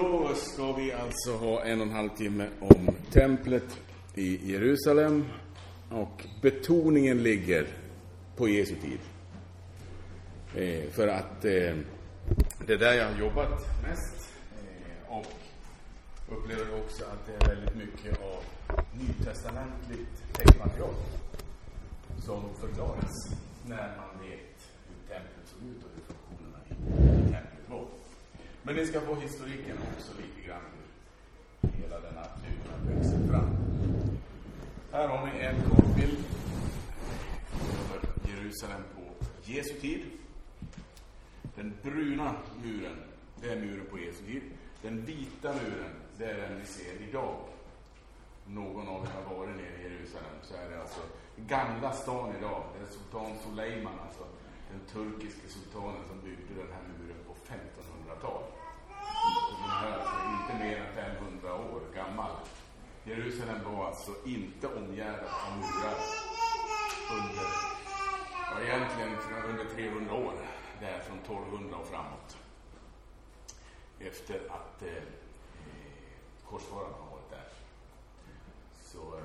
Då ska vi alltså ha en och en halv timme om templet i Jerusalem. Och betoningen ligger på Jesu tid. Eh, för att eh, det är där jag har jobbat mest. Eh, och upplever också att det är väldigt mycket av nytestamentligt textmaterial som förklaras när man vet hur templet såg ut och hur funktionerna i templet var. Men ni ska få historiken också lite grann hur hela denna byggnad växer fram. Här har ni en kartbild över Jerusalem på Jesu tid. Den bruna muren, det är muren på Jesu tid. Den vita muren, det är den vi ser idag. Om någon av er har varit nere i Jerusalem så är det alltså gamla stan idag. Det är sultan Suleiman, alltså den turkiske sultanen som byggde den här muren på 1500-talet. Den är alltså inte mer än 500 år gammal. Jerusalem var alltså inte omgärdat av murar under, ja, egentligen under 300 år. Det är från 1200 och framåt. Efter att eh, korsfararna har varit där så eh,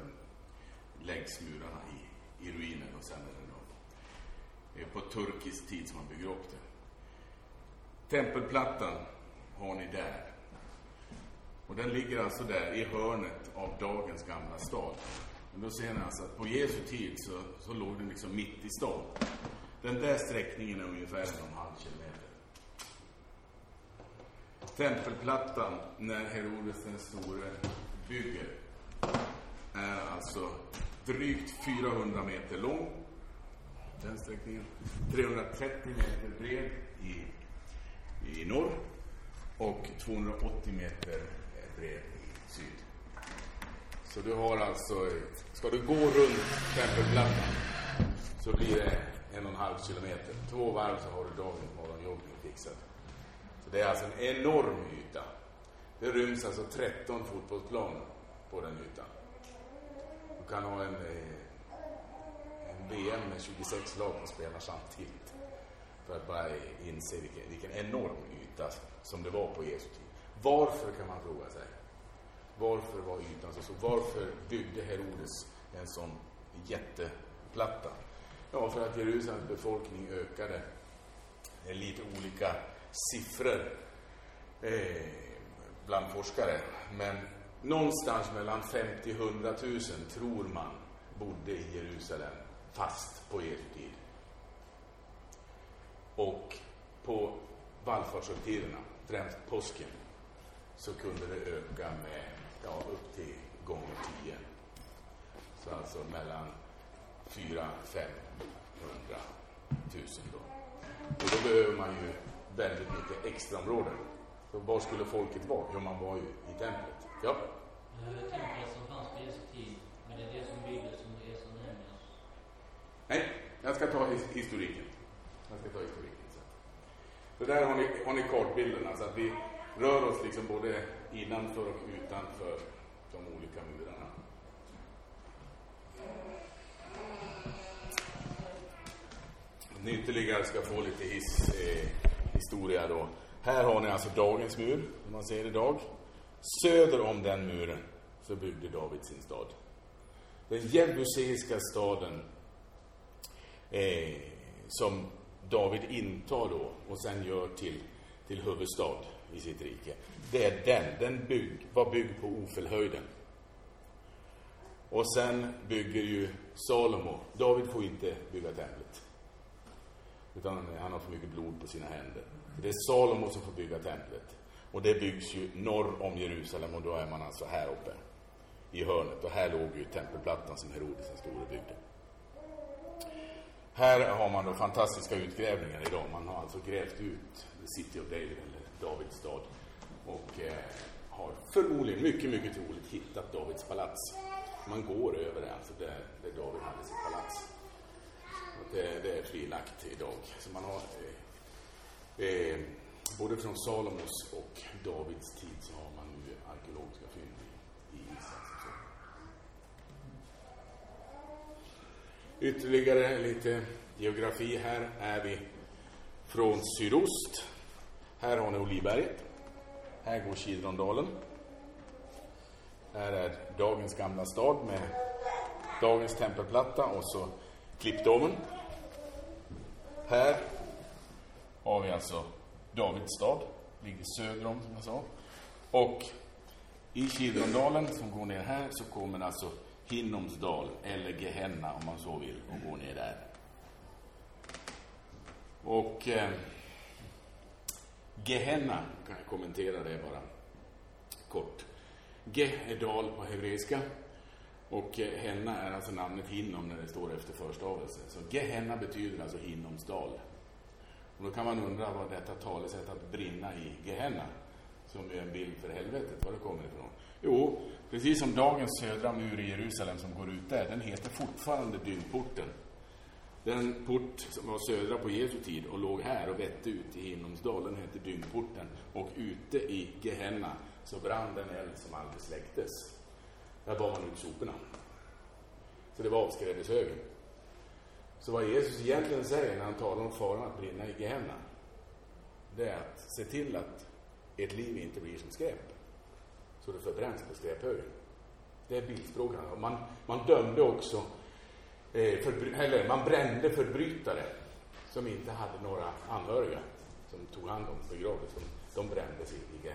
läggs murarna i, i ruiner och sen är det då, eh, på turkisk tid som man bygger upp det. Tempelplattan har ni där. Och den ligger alltså där i hörnet av dagens gamla stad. Men då ser ni alltså att på Jesu tid så, så låg den liksom mitt i stan. Den där sträckningen är ungefär en och en halv kilometer. Tempelplattan, när Herodes den store bygger, är alltså drygt 400 meter lång. Den sträckningen. 330 meter bred i, i norr och 280 meter bred i syd. Så du har alltså, ska du gå runt tempelplattan så blir det en och en halv kilometer. Två varv så har du dagens morgonjogging fixad. Så det är alltså en enorm yta. Det ryms alltså 13 fotbollsplaner på den ytan. Du kan ha en, eh, en VM med 26 lag som spelar samtidigt. För att bara inse vilken, vilken enorm yta som det var på Jesu tid. Varför kan man fråga sig? Varför var ytan så stor? Varför byggde Herodes en sån jätteplatta? Ja, för att Jerusalems befolkning ökade. Det är lite olika siffror eh, bland forskare. Men någonstans mellan 50 och 100 000 tror man bodde i Jerusalem fast på Jesu tid. Och på vallfartshögtiderna, främst påsken, så kunde det öka med ja, upp till gånger 10. Så alltså mellan 4 500 000 då. Och då behöver man ju väldigt mycket extra områden. Så var skulle folket vara? Jo, man var ju i templet. Ja? Templet som fanns på Jesu tid, men det är det som byggdes som det är som nämns. Nej, jag ska ta his historiken. Jag ska ta historiken. Så. så där har ni, har ni kartbilderna, så att vi rör oss liksom både innanför och utanför de olika murarna. Ni ytterligare ska få lite his, eh, historia då. Här har ni alltså dagens mur, som man ser idag. Söder om den muren så byggde David sin stad. Den jebuseiska staden eh, som David intar då och sen gör till, till huvudstad i sitt rike. Det är den. Den bygg, var byggd på Ofelhöjden. Och sen bygger ju Salomo. David får inte bygga templet. Utan han har för mycket blod på sina händer. Det är Salomo som får bygga templet. Och det byggs ju norr om Jerusalem och då är man alltså här uppe i hörnet. Och här låg ju tempelplattan som Herodes den store byggde. Här har man då fantastiska utgrävningar idag. Man har alltså grävt ut City of David, Davidstad Davids stad. Och eh, har förmodligen, mycket, mycket troligt, hittat Davids palats. Man går över det, alltså där, där David hade sitt palats. Och det, det är frilagt idag. Så man har eh, eh, både från Salomos och Davids tid så har man nu arkeologiska fynd i, i Israel. Ytterligare lite geografi. Här är vi från sydost. Här har ni Oliberget. här går Kidrondalen. Här är dagens gamla stad med dagens tempelplatta och så Klippdomen. Här har vi alltså Davids stad, ligger söder om som jag sa. Och i Kidrondalen som går ner här så kommer alltså Hinnomsdal, eller Gehenna om man så vill, och går ner där. Och eh, Gehenna kan jag kommentera det bara kort. Ge är dal på hebreiska och eh, Henna är alltså namnet Hinnom när det står efter förstavelse. Så Gehenna betyder alltså Hinnomsdal. Och då kan man undra vad detta talesätt att brinna i Gehenna, som är en bild för helvetet, var det kommer ifrån. Jo, precis som dagens södra mur i Jerusalem som går ut där, den heter fortfarande Dynporten. Den port som var södra på Jesu tid och låg här och vette ut i Hinnomsdalen hette Dyngporten. Och ute i Gehenna så brann den eld som aldrig släcktes. Där bar man ut soporna. Så det var avskrädeshögen. Så vad Jesus egentligen säger när han talar om faran att brinna i Gehenna, det är att se till att ert liv inte blir som skräp. Så det förbränns på skräphögen. Det är bildspråket. Man, man dömde också, eh, eller man brände förbrytare som inte hade några anhöriga som tog hand om begravelse. De brändes i, i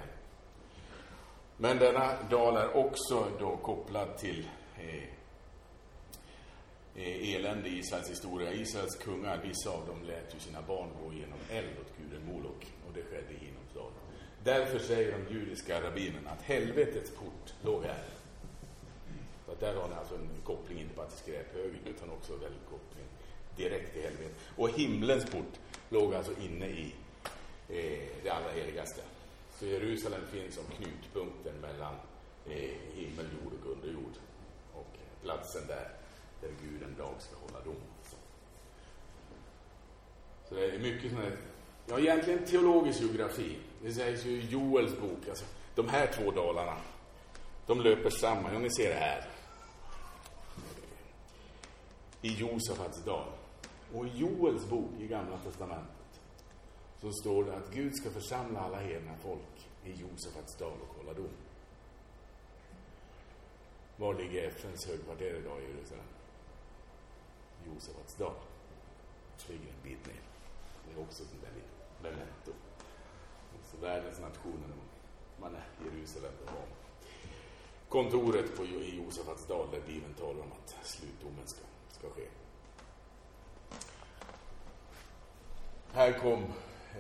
Men denna dal är också då kopplad till eh, eh, elände i Israels historia. Israels kungar, vissa av dem lät ju sina barn gå genom eld åt guden Molok och det skedde i Hinnomsdal. Därför säger de judiska rabbinerna att helvetets port låg här. Så där har ni alltså en koppling inte bara till skräphögen utan också en koppling direkt till helvetet. Och himlens port låg alltså inne i eh, det allra heligaste. Så Jerusalem finns som knutpunkten mellan eh, himmel, jord och underjord. Och platsen där, där Gud en dag ska hålla dom. Så, så det är mycket sådana ja egentligen teologisk geografi. Det sägs ju i Joels bok, alltså de här två dalarna, de löper samman. Ja, ni ser det här. I Josafats dal. Och i Joels bok i Gamla Testamentet så står det att Gud ska församla alla hedna folk i Josafats dal och hålla dom. Var ligger FNs högkvarter idag i Jerusalem? Josefats dal. Det ligger en bit ner. Det är också ett väldigt memento. Så världens nationer, man är Jerusalem, det var kontoret på, i Josefats dal där Bibeln talar om att slutdomen ska, ska ske. Här kom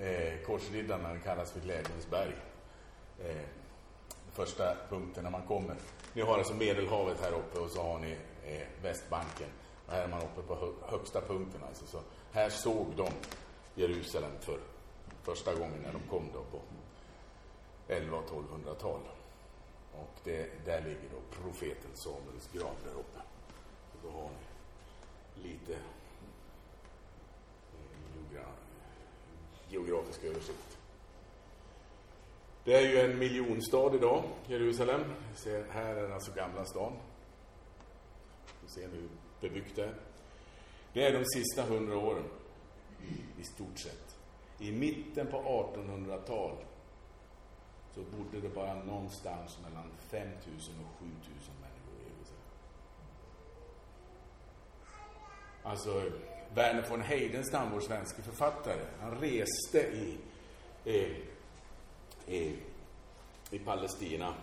eh, korsriddarna, det kallas för Glädjens berg. Eh, första punkten när man kommer. Ni har alltså Medelhavet här uppe och så har ni eh, Västbanken. Och här är man uppe på hö högsta punkten. Alltså. Så här såg de Jerusalem för första gången när de kom då på 11 och 1200-tal. Och det, där ligger då profeten Samuels grav där uppe. Och då har ni lite eh, geografisk översikt. Det är ju en miljonstad idag, Jerusalem. Ser, här är alltså Gamla stan. Du ser hur bebyggt det är. Det är de sista hundra åren, i stort sett. I mitten på 1800-talet så bodde det bara någonstans mellan 5 000 och 7 000 människor i Jerusalem. Alltså, Verner von Heidenstam, vår svenske författare, han reste i, eh, i, i Palestina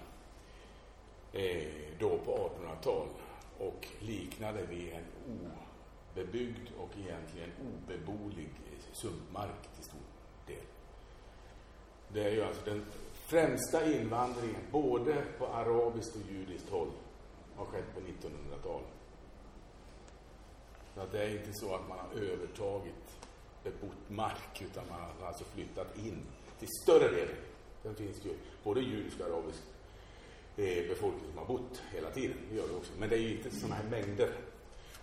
eh, då på 1800-tal och liknade vid en obebyggd och egentligen obeboelig sumpmark till stor del. Det är ju alltså den främsta invandringen, både på arabiskt och judiskt håll, har skett på 1900-talet. Så att det är inte så att man har övertagit bebott mark, utan man har alltså flyttat in till större delen. Sen finns det ju både judisk och arabisk eh, befolkning som har bott hela tiden. Det gör det också. Men det är ju inte sådana här mängder.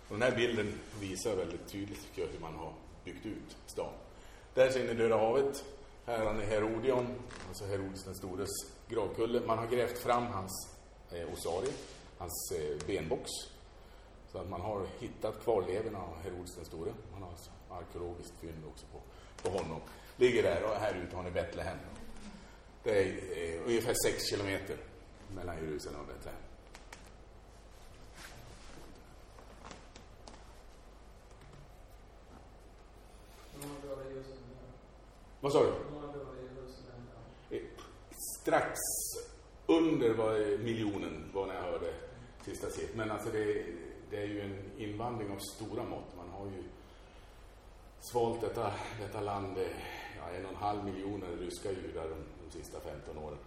Och den här bilden visar väldigt tydligt jag, hur man har byggt ut stan. Där ser ni Döda havet. Här har ni Herodion, alltså Herodes den stores gravkulle. Man har grävt fram hans eh, osarie, hans eh, benbox. Så att man har hittat kvarlevorna av Herodes den store. Man har alltså arkeologiskt fynd också på, på honom. Ligger där och här ute har ni Betlehem. Det är eh, ungefär sex kilometer mellan Jerusalem och Betlehem. Vad sa du? Eh, strax under var miljonen var när jag hörde sista siffran. Men alltså det, det är ju en invandring av stora mått. Man har ju svalt detta, detta land, ja, en och en halv miljoner ryska judar de, de sista 15 åren.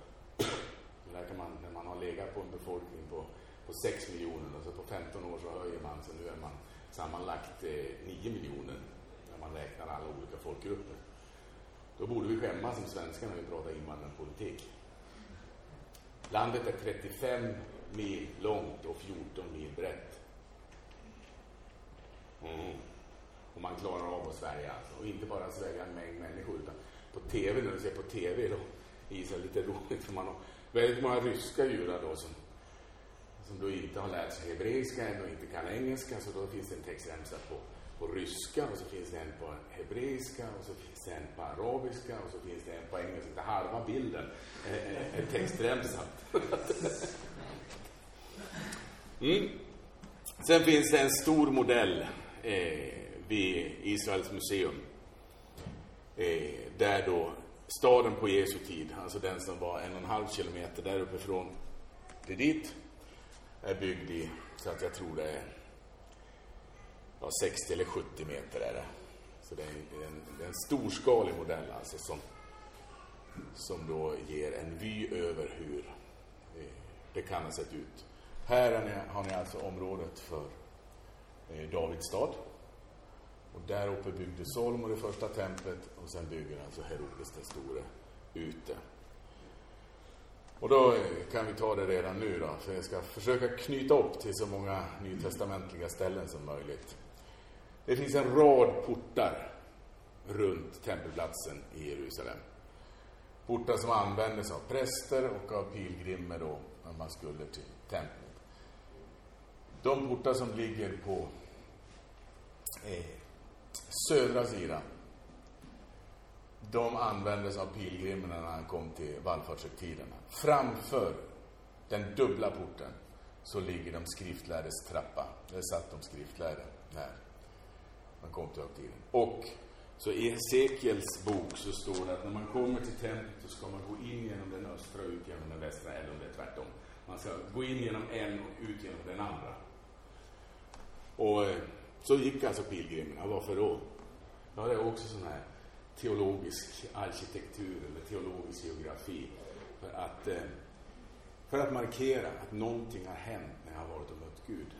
Där kan man, när man har legat på en befolkning på, på 6 miljoner, alltså på 15 år så höjer man, så nu är man sammanlagt eh, 9 miljoner när man räknar alla olika folkgrupper. Då borde vi skämmas som svenskar när vi pratar invandrarpolitik. Landet är 35 mil långt och 14 mil brett. Mm. Och man klarar av att svälja alltså. Och inte bara svälja en mängd människor utan på TV, när du ser på TV då, i Israel lite roligt för man har väldigt många ryska judar då som, som då inte har lärt sig hebreiska än och inte kan engelska så då finns det en textremsa på, på ryska och så finns det en på hebreiska och så finns det en på arabiska och så finns det en på engelska. Det halva bilden eh, eh, eh, är textremsa. Mm. Sen finns det en stor modell eh, vid Israels museum. Eh, där då staden på Jesu tid, alltså den som var en och en halv kilometer där uppifrån till dit, är byggd i, så att jag tror det är ja, 60 eller 70 meter är det. Så det är en, det är en storskalig modell alltså som, som då ger en vy över hur eh, det kan ha sett ut. Här har ni, har ni alltså området för Eh, Davidstad. Davids stad. Och där uppe byggde Salomo det första templet och sen bygger alltså Herodes den store ute. Och då eh, kan vi ta det redan nu då, för jag ska försöka knyta upp till så många nytestamentliga ställen som möjligt. Det finns en rad portar runt tempelplatsen i Jerusalem. Portar som användes av präster och av pilgrimer då, när man skulle till templet. De portar som ligger på eh, södra sidan, de användes av pilgrimerna när han kom till vallfartshögtiderna. Framför den dubbla porten så ligger de skriftlärdes trappa. Där satt de skriftlärde när man kom till högtiden. Och så i Hesekiels bok så står det att när man kommer till templet så ska man gå in genom den östra och ut genom den västra, eller om det är tvärtom. Man ska gå in genom en och ut genom den andra. Och eh, så gick alltså pilgrimerna. Varför då? Ja, det är också sån här teologisk arkitektur eller teologisk geografi. För att, eh, för att markera att någonting har hänt när jag har varit och mött Gud.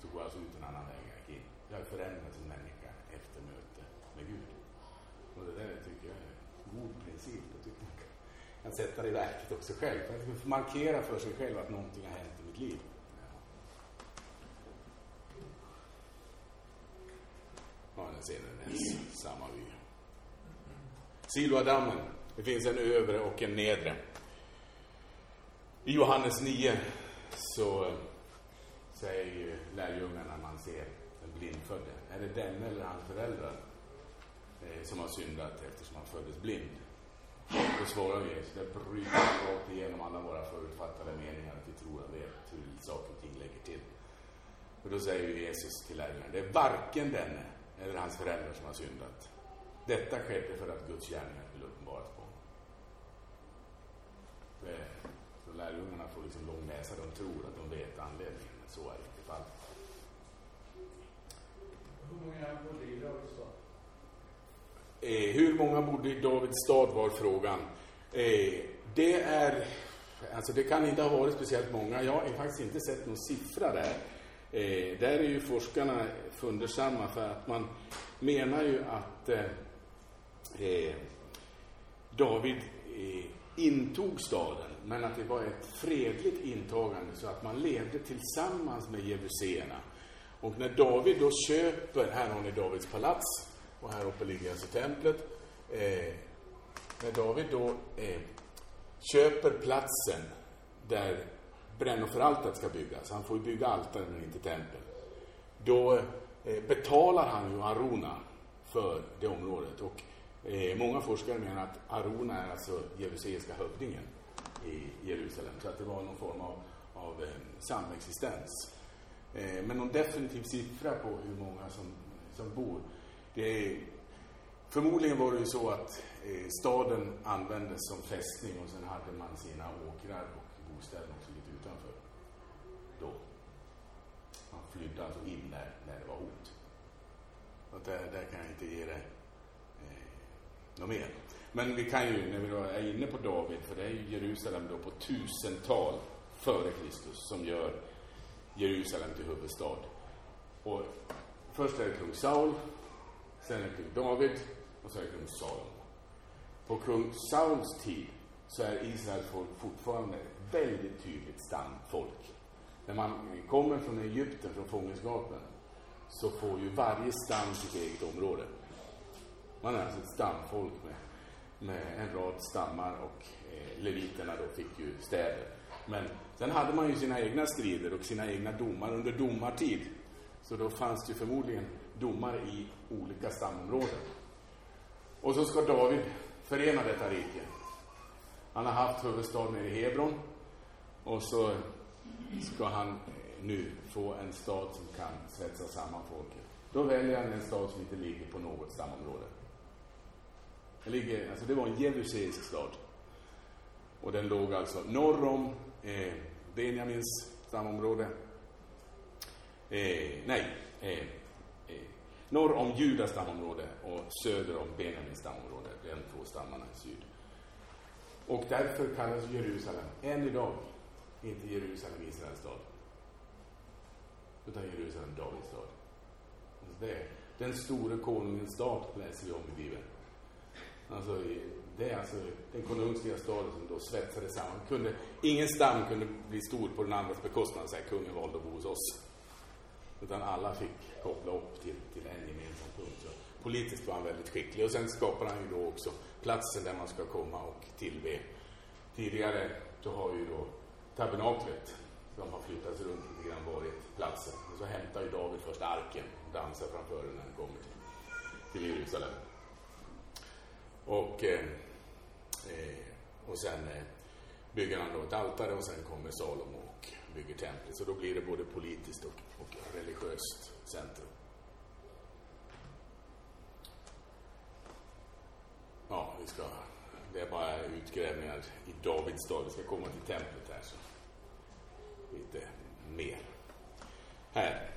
Så går jag alltså ut en annan väg jag gick in. Jag har förändrats som människa efter möte med Gud. Och det där tycker jag är en god princip. Jag tycker man kan sätta det i verket också själv. För att markera för sig själv att någonting har hänt i mitt liv. Ja, den ser den är samma vy. Siloadammen. Det finns en övre och en nedre. I Johannes 9 så eh, säger ju lärjungarna när man ser den blindfödde. Är det den eller hans föräldrar eh, som har syndat eftersom han föddes blind? Då svarar Jesus, det bryter rakt igenom alla våra förutfattade meningar att vi tror att vet hur saker och ting lägger till. Och då säger Jesus till lärjungarna, det är varken denne eller hans föräldrar som har syndat. Detta skedde för att Guds gärningar skulle uppenbaras på honom. Så lärjungarna får liksom lång näsa, de tror att de vet anledningen, men så är inte fallet. Hur många bodde i Davids stad? Eh, hur många bodde i Davids stad var frågan. Eh, det är, alltså det kan inte ha varit speciellt många. Jag har faktiskt inte sett någon siffra där. Eh, där är ju forskarna fundersamma för att man menar ju att eh, eh, David eh, intog staden, men att det var ett fredligt intagande så att man levde tillsammans med jebuséerna. Och när David då köper, här har ni Davids palats och här uppe ligger alltså templet. Eh, när David då eh, köper platsen där brännofferaltaret ska byggas, han får ju bygga altare men inte tempel. Då eh, betalar han ju Arona för det området och Eh, många forskare menar att Arona är alltså jeruseiska hövdingen i Jerusalem. Så att det var någon form av, av eh, samexistens. Eh, men någon definitiv siffra på hur många som, som bor, det är Förmodligen var det ju så att eh, staden användes som fästning och sen hade man sina åkrar och bostäder flydde alltså in när, när det var hot. Och där, där kan jag inte ge det eh, något mer. Men vi kan ju, när vi då är inne på David, för det är ju Jerusalem då på tusental före Kristus som gör Jerusalem till huvudstad. Och först är det kung Saul, sen är det kung David och sen är det kung Salomo. På kung Sauls tid så är Israels folk fortfarande ett väldigt tydligt stamfolk. När man kommer från Egypten, från fångenskapen, så får ju varje stam sitt eget område. Man är alltså ett stamfolk med, med en rad stammar och eh, leviterna då fick ju städer. Men sen hade man ju sina egna strider och sina egna domar under domartid. Så då fanns det ju förmodligen domar i olika stamområden. Och så ska David förena detta rike. Han har haft huvudstaden i Hebron och så ska han eh, nu få en stad som kan svetsa samman folket. Då väljer han en stad som inte ligger på något stamområde. Det, ligger, alltså det var en jebuseisk stad. Och den låg alltså norr om eh, Benjamins stamområde. Eh, nej, eh, eh, norr om Judas stamområde och söder om Benjamins stamområde. De två stammarna i syd. Och därför kallas Jerusalem än idag inte Jerusalem Israels stad. Utan Jerusalem Davids stad. Alltså det den store konungens stad läser vi om i Bibeln. Alltså, det är alltså den konungsliga staden som då svetsades samman. Kunde, ingen stam kunde bli stor på den andras bekostnad, så här, kungen valde att bo hos oss. Utan alla fick koppla upp till, till en gemensam punkt. Så politiskt var han väldigt skicklig. Och sen skapade han ju då också platsen där man ska komma och tillbe. Tidigare så har ju då tabernaklet som har flyttats runt lite grann varit platsen. Och så hämtar ju David först arken och dansar framför den när han kommer till, till Jerusalem. Och, eh, eh, och sen eh, bygger han då ett altare och sen kommer Salomo och bygger templet. Så då blir det både politiskt och, och religiöst centrum. Ja, vi ska, det är bara utgrävningar i Davids stad. Vi ska komma till templet lite mer. Här.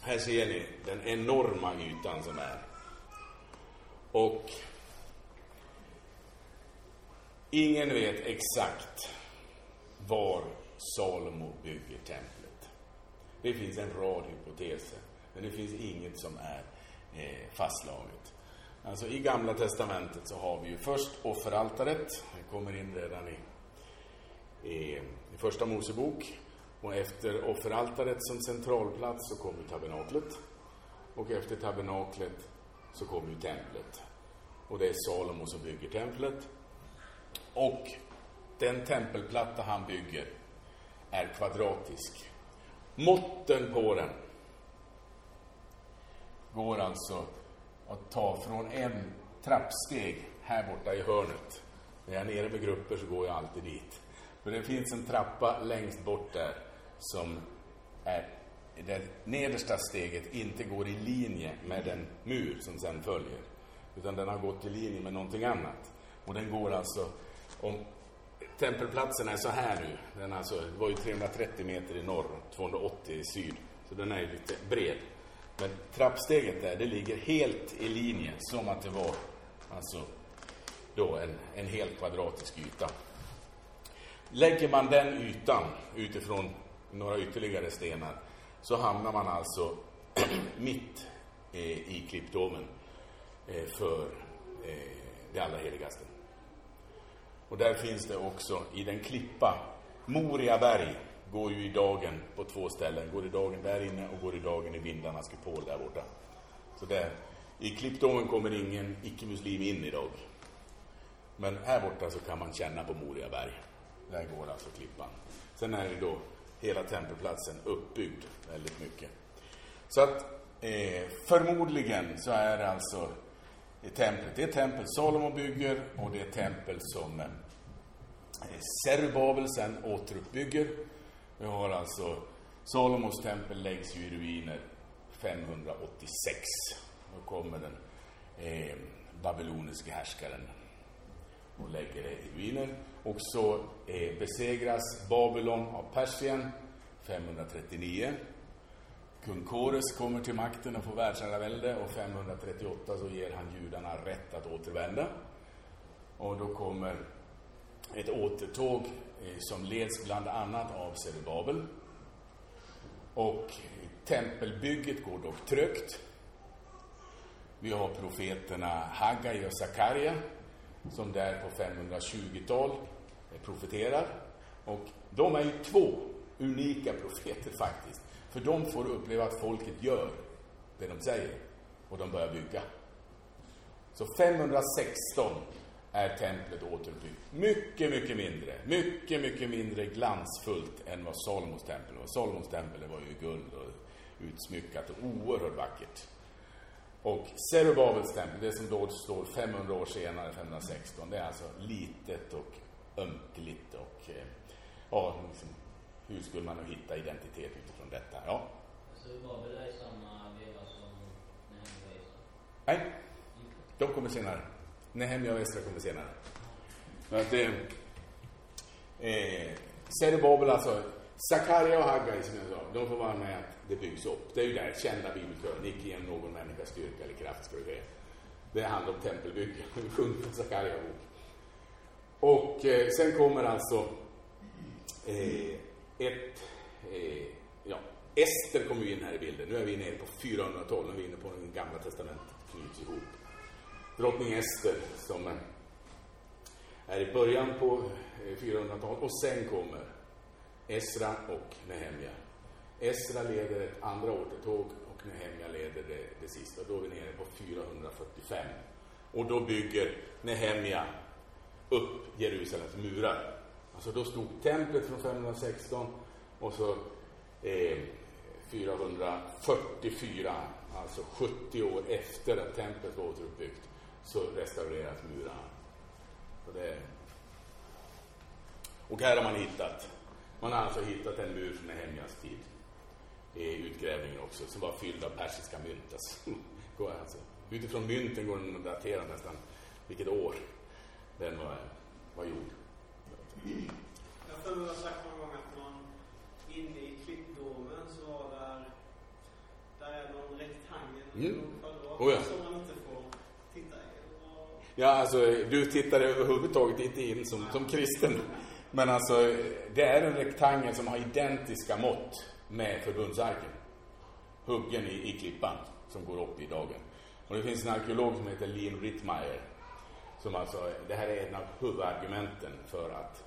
Här ser ni den enorma ytan som är. Och ingen vet exakt var Salomo bygger templet. Det finns en rad hypoteser, men det finns inget som är eh, fastslaget. Alltså i Gamla Testamentet så har vi ju först offeraltaret. Det kommer in redan i, i, i Första Mosebok. Och efter offeraltaret som centralplats så kommer tabernaklet. Och efter tabernaklet så kommer ju templet. Och det är Salomo som bygger templet. Och den tempelplatta han bygger är kvadratisk. Måtten på den går alltså att ta från en trappsteg här borta i hörnet. När jag är nere med grupper så går jag alltid dit. För det finns en trappa längst bort där som är det nedersta steget inte går i linje med den mur som sen följer. Utan den har gått i linje med någonting annat. Och den går alltså, om tempelplatsen är så här nu, den alltså, det var ju 330 meter i norr, 280 i syd, så den är ju lite bred. Men trappsteget där, det ligger helt i linje, som att det var alltså då en, en helt kvadratisk yta. Lägger man den ytan utifrån några ytterligare stenar så hamnar man alltså mitt eh, i klippdomen eh, för eh, det allra heligaste. Och där finns det också i den klippa, Moria berg går ju i dagen på två ställen. Går i dagen där inne och går i dagen i Vindarnas kupol där borta. Så där, i klippdomen kommer ingen icke-muslim in idag. Men här borta så kan man känna på Moria berg. Där går alltså klippan. Sen är det då hela tempelplatsen uppbyggd väldigt mycket. Så att eh, förmodligen så är det alltså templet. Det är tempel Salomo bygger och det är tempel som eh, Zerubabel sen återuppbygger. Vi har alltså Salomos tempel läggs ju i ruiner 586. Då kommer den eh, babyloniska härskaren och lägger det i ruiner. Och så eh, besegras Babylon av Persien 539. Kung Kores kommer till makten och får världsherravälde och 538 så ger han judarna rätt att återvända. Och då kommer ett återtåg eh, som leds bland annat av Zerubabel. Och tempelbygget går dock trögt. Vi har profeterna Haggai och Zakaria som där på 520-tal profeterar. Och de är ju två unika profeter faktiskt. För de får uppleva att folket gör det de säger och de börjar bygga. Så 516 är templet återuppbyggt. Mycket, mycket mindre. Mycket, mycket mindre glansfullt än vad Salomos tempel var. Salomos tempel var ju guld och utsmyckat och oerhört vackert. Och Zerubabels tempel, det som då står 500 år senare, 516, det är alltså litet och ömkligt och eh, ja, liksom, hur skulle man nu hitta identitet utifrån detta? Ja. Så Babel är i samma veva som Nehemja och Nej, de kommer senare. Nehemja och Esra kommer senare. För att det... Eh, Zerubabel alltså, Sakaria och Haggai som jag sa, de får vara med att det byggs upp. Det är ju där kända bibelkören, icke genom någon människas styrka eller kraft ska du säga. Det handlar om tempelbygge, sjung från Sakaria bok. Och eh, sen kommer alltså eh, ett, eh, ja, Ester kommer ju in här i bilden. Nu är vi nere på 412, nu är vi inne på den gamla testamentet knyts ihop. Drottning Ester som är i början på eh, 400-talet och sen kommer Esra och Nehemja. Esra leder ett andra återtåg och Nehemja leder det, det sista. Då är vi nere på 445. Och då bygger Nehemja upp Jerusalems murar. Alltså då stod templet från 516 och så eh, 444, alltså 70 år efter att templet var återuppbyggt, så restaureras murarna. Och, det, och här har man hittat, man har alltså hittat en mur från Nehemjas tid i utgrävningen också, som var fylld av persiska mynt. Alltså, alltså, utifrån mynten går den att datera nästan vilket år den var, var gjord. Jag för mig har sagt någon gång att man inne i klippdomen så var där, där är någon rektangel, Mm. någon kvadrat, Oh ja. som man inte får titta i. Och Ja, alltså du tittar överhuvudtaget inte in som, som kristen. Men alltså, det är en rektangel som har identiska mått med förbundsarken. Huggen i, i klippan som går upp i dagen. Och det finns en arkeolog som heter Lin Rittmeyer. Som alltså, det här är en av huvudargumenten för att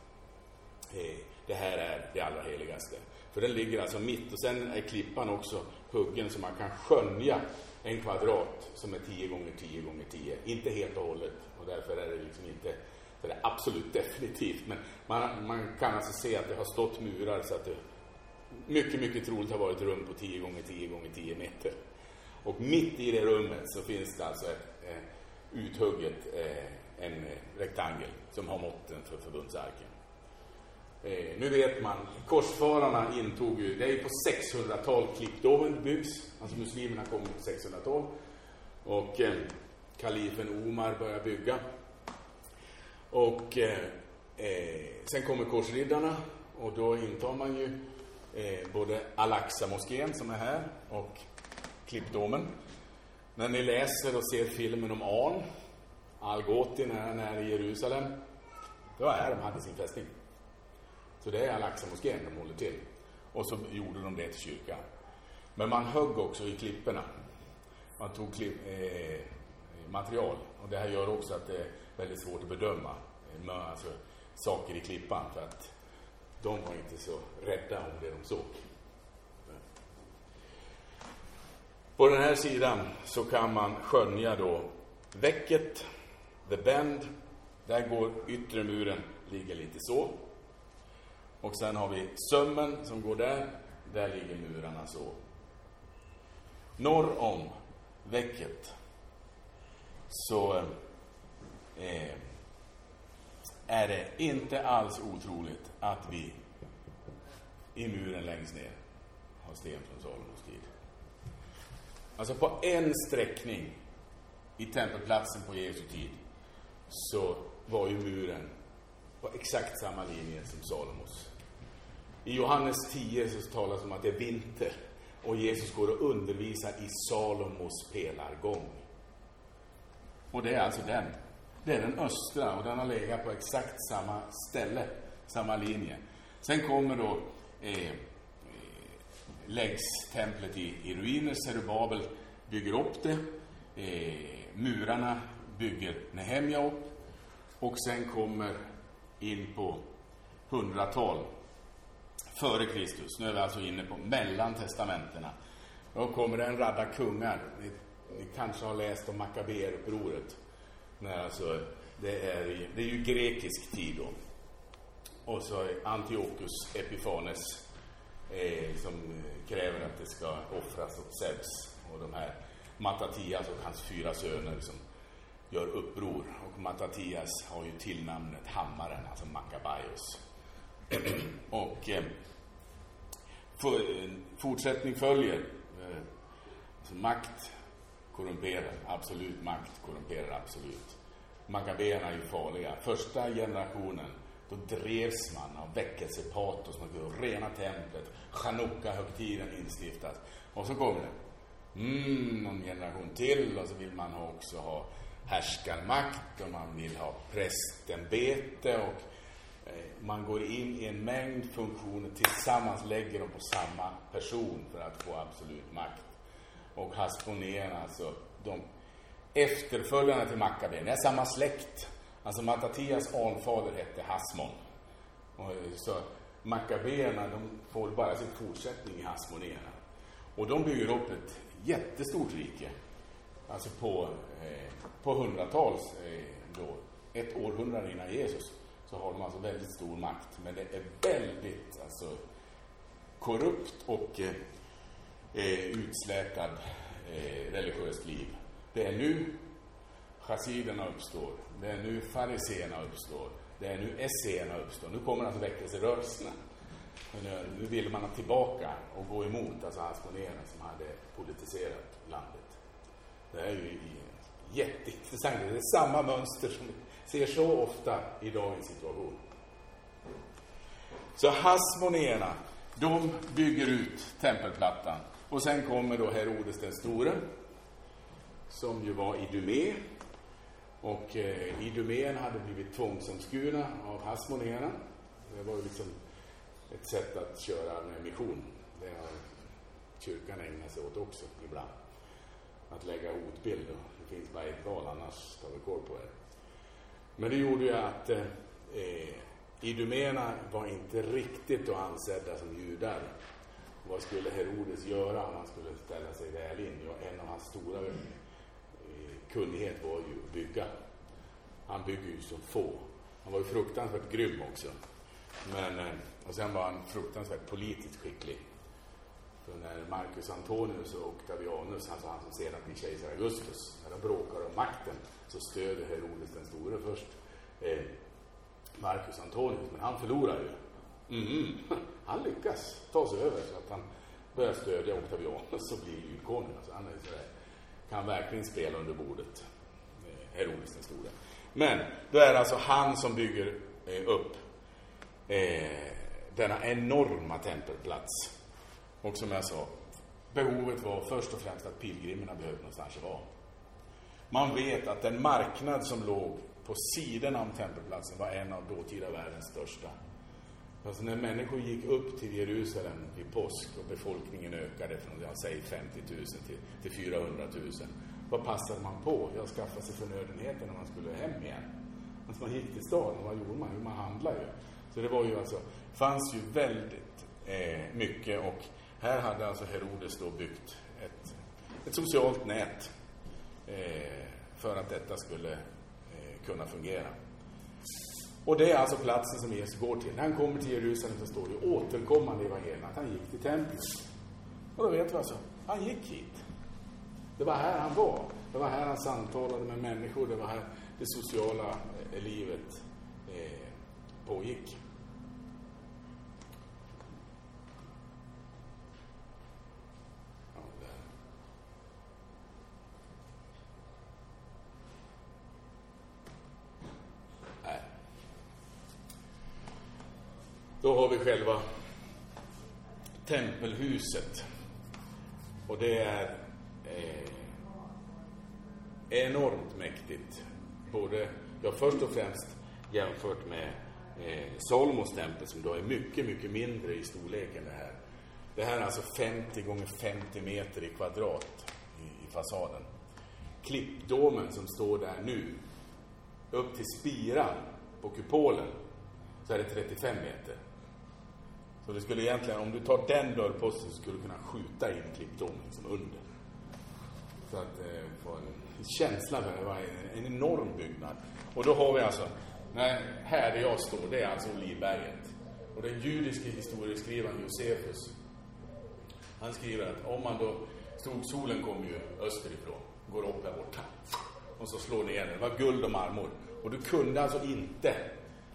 eh, det här är det allra heligaste. För den ligger alltså mitt och sen är klippan också huggen så man kan skönja en kvadrat som är 10 gånger 10 gånger 10. Inte helt och hållet och därför är det liksom inte så det är absolut definitivt. Men man, man kan alltså se att det har stått murar så att det mycket, mycket troligt har varit rum på 10 gånger 10 gånger 10 meter. Och mitt i det rummet så finns det alltså ett eh, uthugget eh, en eh, rektangel som har måtten för förbundsarken. Eh, nu vet man, korsfararna intog ju, det är ju på 600-talet klippdomen byggs, alltså muslimerna kom på 600-tal. Och eh, kalifen Omar börjar bygga. Och eh, eh, sen kommer korsriddarna och då intar man ju eh, både Al-Aqsa-moskén som är här och klippdomen. När ni läser och ser filmen om Arn, Al-Ghoti när han är i Jerusalem, Det var här de hade sin fästning. Så det är Al-Aqsa-moskén de håller till. Och så gjorde de det till kyrkan. Men man högg också i klipporna. Man tog klipp, eh, material. Och det här gör också att det är väldigt svårt att bedöma eh, alltså, saker i klippan. För att de var inte så rädda om det de såg. På den här sidan så kan man skönja då väcket, the bend. Där går yttre muren, ligger lite så. Och sen har vi sömmen som går där. Där ligger murarna så. Norr om väcket så eh, är det inte alls otroligt att vi i muren längst ner har sten från Salomos tid. Alltså på en sträckning i tempelplatsen på Jesu tid så var ju muren på exakt samma linje som Salomos. I Johannes 10 så talas det om att det är vinter och Jesus går och undervisar i Salomos pelargång. Och det är alltså den. Det är den östra och den har legat på exakt samma ställe, samma linje. Sen kommer då eh, eh läggs templet i, i ruiner. Zerubabel bygger upp det. Eh, murarna bygger Nehemja upp. Och sen kommer in på hundratal före Kristus. Nu är vi alltså inne på mellan testamentena. Då kommer det en radda kungar. Ni, ni kanske har läst om Makaberupproret. alltså, det, är, det är ju grekisk tid då. Och så Antiochus Epifanes eh, som kräver att det ska offras åt Zeus. Och de här Matatias och hans fyra söner som gör uppror. Och Matatias har ju tillnamnet Hammaren, alltså Makabaios. och eh, för, fortsättning följer. Eh, alltså makt korrumperar, absolut makt korrumperar absolut. Makabéerna är ju farliga. Första generationen, då drevs man av väckelsepatos. Man skulle rena templet. Chanukka-högtiden instiftas. Och så kommer det. Mm, någon generation till och så vill man också ha härskarmakt och man vill ha prästämbete och eh, man går in i en mängd funktioner tillsammans, lägger dem på samma person för att få absolut makt. Och Hasmonéerna, alltså de efterföljarna till Makkabén, är samma släkt. Alltså Matatias anfader hette Hasmon. Och eh, så Makkabéerna, de får bara sin fortsättning i Hasmonéerna. Och de bygger upp ett jättestort rike. Alltså på, eh, på hundratals, eh, då, ett århundrade innan Jesus, så har de alltså väldigt stor makt. Men det är väldigt alltså, korrupt och eh, eh utslätad eh, religiöst liv. Det är nu chassiderna uppstår. Det är nu fariséerna uppstår. Det är nu esséerna uppstår. Nu kommer alltså väckelserörelserna. Nu, eh, nu vill man tillbaka och gå emot alltså Hasmonéerna som hade politiserat landet. Det här är ju jätteintressant. Det är samma mönster som vi ser så ofta i dagens situation. Så Hasmonéerna, de bygger ut tempelplattan. Och sen kommer då Herodes den store, som ju var Idumé. Och eh, Idumén hade blivit tvångsomskurna av Hasmonéerna. Det var ju liksom ett sätt att köra med mission. Det har kyrkan ägnat sig åt också ibland. Att lägga hotbilder. Det finns bara ett val, annars tar vi koll på det. Men det gjorde ju att eh, eh var inte riktigt då ansedda som judar. Vad skulle Herodes göra om han skulle ställa sig väl in? Ja, en av hans stora eh, kunnighet var ju att bygga. Han bygger ju som få. Han var ju fruktansvärt grym också. Men, eh, och sen var han fruktansvärt politiskt skicklig. När Marcus Antonius och Octavianus, alltså han som sedan blir kejsar Augustus, när de bråkar om makten så stöder Herodes den store först eh, Marcus Antonius, men han förlorar ju. Mm, han lyckas ta sig över så att han börjar stödja Octavianus och blir julkonung. Alltså han är sådär, kan verkligen spela under bordet, eh, Herodes den store. Men då är det alltså han som bygger eh, upp eh, denna enorma tempelplats. Och som jag sa, behovet var först och främst att pilgrimerna behövde någonstans att vara. Man vet att den marknad som låg på sidorna om tempelplatsen var en av dåtida världens största. Alltså när människor gick upp till Jerusalem vid påsk och befolkningen ökade från, jag säger 50 000 till, till 400 000. Vad passade man på? Jag skaffade sig förnödenheter när man skulle hem igen. Alltså man gick till staden, vad gjorde man? Jo, man handlade ju. Så det var ju alltså, fanns ju väldigt eh, mycket och här hade alltså Herodes då byggt ett, ett socialt nät eh, för att detta skulle eh, kunna fungera. Och det är alltså platsen som Jesus går till. När han kommer till Jerusalem så står det återkommande i evangelierna att han gick till templet. Och då vet vi alltså, han gick hit. Det var här han var. Det var här han samtalade med människor, det var här det sociala eh, livet eh, pågick. Har vi själva tempelhuset. Och det är eh, enormt mäktigt. Både, ja först och främst jämfört med eh, Salomos tempel som då är mycket, mycket mindre i storleken det här. Det här är alltså 50 gånger 50 meter i kvadrat i, i fasaden. Klippdomen som står där nu, upp till spiran på kupolen, så är det 35 meter. Så det skulle egentligen, om du tar den dörrposten, så skulle du kunna skjuta in klippdomen liksom under. Så att eh, få en känsla för det. Det var en, en enorm byggnad. Och då har vi alltså, när, här där jag står, det är alltså Olivberget. Och den judiske historieskrivaren Josefus, han skriver att om man då, stod, solen kommer ju österifrån, går upp här borta. Och så slår ner den. Det var guld och marmor. Och du kunde alltså inte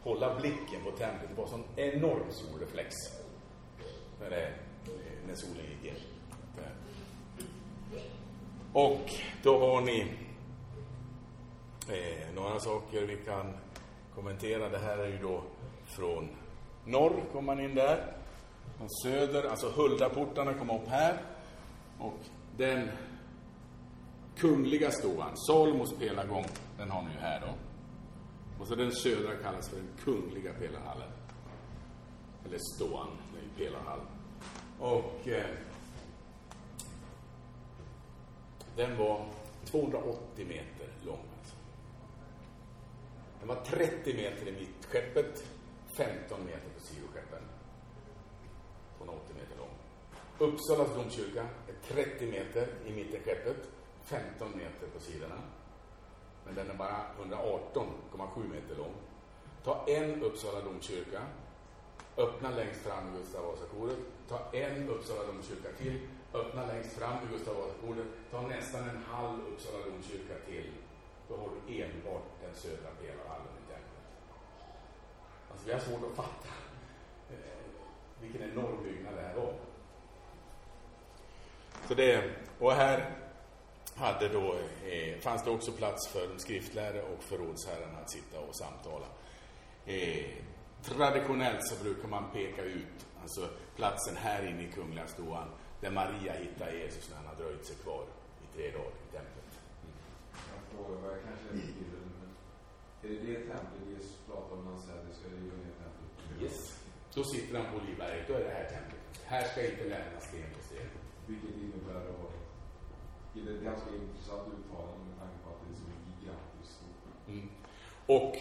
hålla blicken på templet. Det var sån enorm solreflex. När, det, eh, när solen gick ner. Eh. Och då har ni eh, några saker vi kan kommentera. Det här är ju då från norr, kommer man in där. Från söder, alltså Huldaportarna kommer upp här. Och den kungliga ståan, Salomos pelargång, den har ni ju här då. Och så den södra kallas för den kungliga pelarhallen. Eller ståan, i är pelarhall. Och eh, den var 280 meter lång. Alltså. Den var 30 meter i mittskeppet, 15 meter på sidoskeppen. 280 meter lång. Uppsalas domkyrka är 30 meter i mittenskeppet, 15 meter på sidorna. Men den är bara 118,7 meter lång. Ta en Uppsala domkyrka, öppna längst fram i Gustav Vasakoret, ta en Uppsala domkyrka till, öppna längst fram i Gustav Vasakoret, ta nästan en halv Uppsala domkyrka till. Då har du enbart den södra pelarhallen i templet. Alltså vi har svårt att fatta eh, vilken enorm byggnad det här var. Så det, och här hade då, eh, fanns det också plats för skriftlärare och förrådsherrarna att sitta och samtala. Eh, traditionellt så brukar man peka ut alltså platsen här inne i Kungliga ståan där Maria hittar Jesus när han har dröjt sig kvar i tre dagar i templet. Jag frågar vad jag kanske är lite till men är det det templet Jesus pratar om när han säger att det ska riva ner templet? Yes. Då sitter han på Olivberget, då är det här templet. Här ska inte lämnas sten på sten. Vilket innebär då det är ett ganska intressant uttalande med tanke på att det är så gigantiskt stort. Mm. Och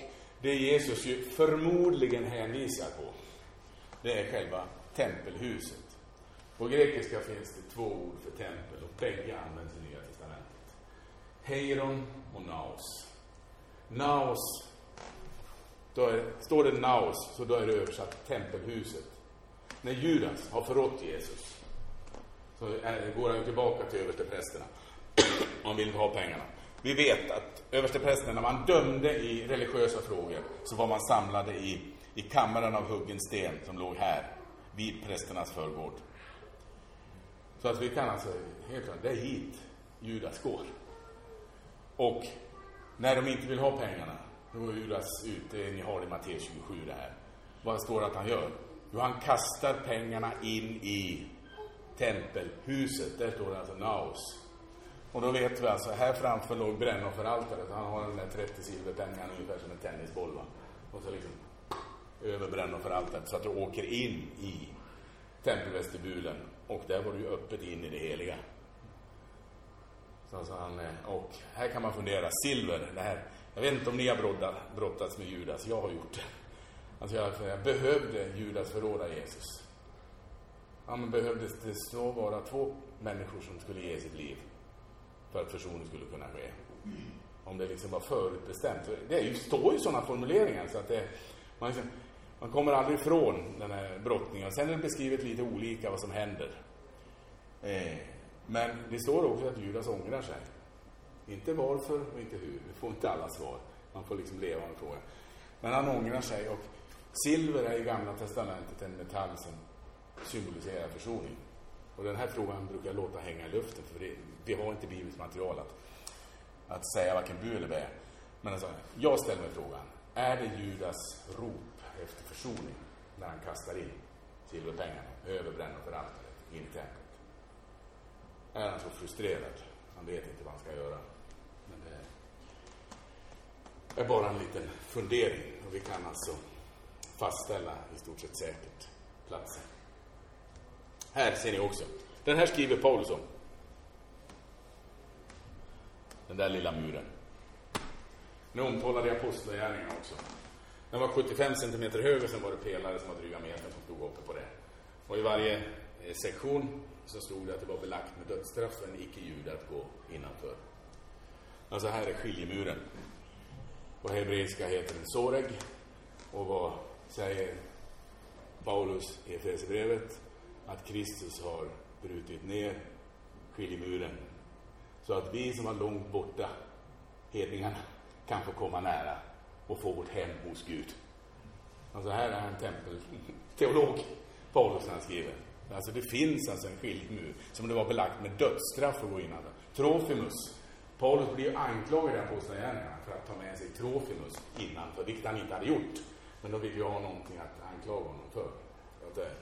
det Jesus ju förmodligen hänvisar på, det är själva tempelhuset. På grekiska finns det två ord för tempel och bägge används i Nya Testamentet. Heiron och naos. Naos, då är, står det naos, så då är det översatt tempelhuset. När Judas har förrått Jesus, så är, går han tillbaka till översteprästerna. Man vill inte ha pengarna. Vi vet att översteprästerna, när man dömde i religiösa frågor, så var man samlade i, i kammaren av huggen sten som låg här, vid prästernas förgård. Så att vi kan alltså, helt klart, det är hit Judas går. Och när de inte vill ha pengarna, då går Judas ut, det ni har i Matteus 27 det här. Vad står det att han gör? Jo, han kastar pengarna in i tempelhuset. Där står det alltså naos. Och då vet vi alltså, här framför låg brännofferaltaret. Han har den där 30 silverpengarna ungefär som en tennisboll. Va? Och så liksom över brännofferaltaret så att du åker in i tempelvestibulen. Och där var du ju öppet in i det heliga. Så alltså han, eh, och här kan man fundera, silver, det här. Jag vet inte om ni har brottats med Judas, jag har gjort det. Alltså jag, jag behövde Judas förråda Jesus. Ja, men behövde det så vara två människor som skulle ge sitt liv för att försoning skulle kunna ske? Om det liksom var förutbestämt. Det är ju, står ju sådana formuleringar så att det, man, liksom, man kommer aldrig ifrån den här brottningen. Sen är det beskrivet lite olika vad som händer. Eh, men det står också att Judas ångrar sig Inte varför och inte hur. Vi får inte alla svar. Man får liksom leva med frågan. Men han ångrar sig och silver är i Gamla Testamentet en metall som symboliserar försoning. Och den här frågan brukar jag låta hänga i luften för det, vi har inte bibliskt material att, att säga varken bu eller bä. Men alltså, jag ställer mig frågan, är det Judas rop efter försoning när han kastar in silverpengarna, över för altaret, in i templet? Är han så frustrerad? Han vet inte vad han ska göra. Men det är bara en liten fundering och vi kan alltså fastställa i stort sett säkert platsen. Här ser ni också. Den här skriver Paulus om. Den där lilla muren. Nu omtalade jag apostlagärningarna också. Den var 75 cm hög och sen var det pelare som var dryga meter som stod uppe på det. Och i varje eh, sektion så stod det att det var belagt med dödsstraff för en icke-jude att gå innanför. Alltså här är skiljemuren. På hebreiska heter den soreg. Och vad säger Paulus i Efesierbrevet? Att Kristus har brutit ner skiljemuren. Så att vi som var långt borta, hedningarna, kan få komma nära och få vårt hem hos Gud. Alltså här är en tempelteolog, Paulus, han skriver. Alltså det finns alltså en skiljemur som det var belagt med dödsstraff att gå innanför. Trofimus. Paulus blir ju anklagad i Apostlagärningarna för att ta med sig Trofimus innanför, vilket han inte hade gjort. Men de vill ju ha någonting att anklaga honom för. Att eh,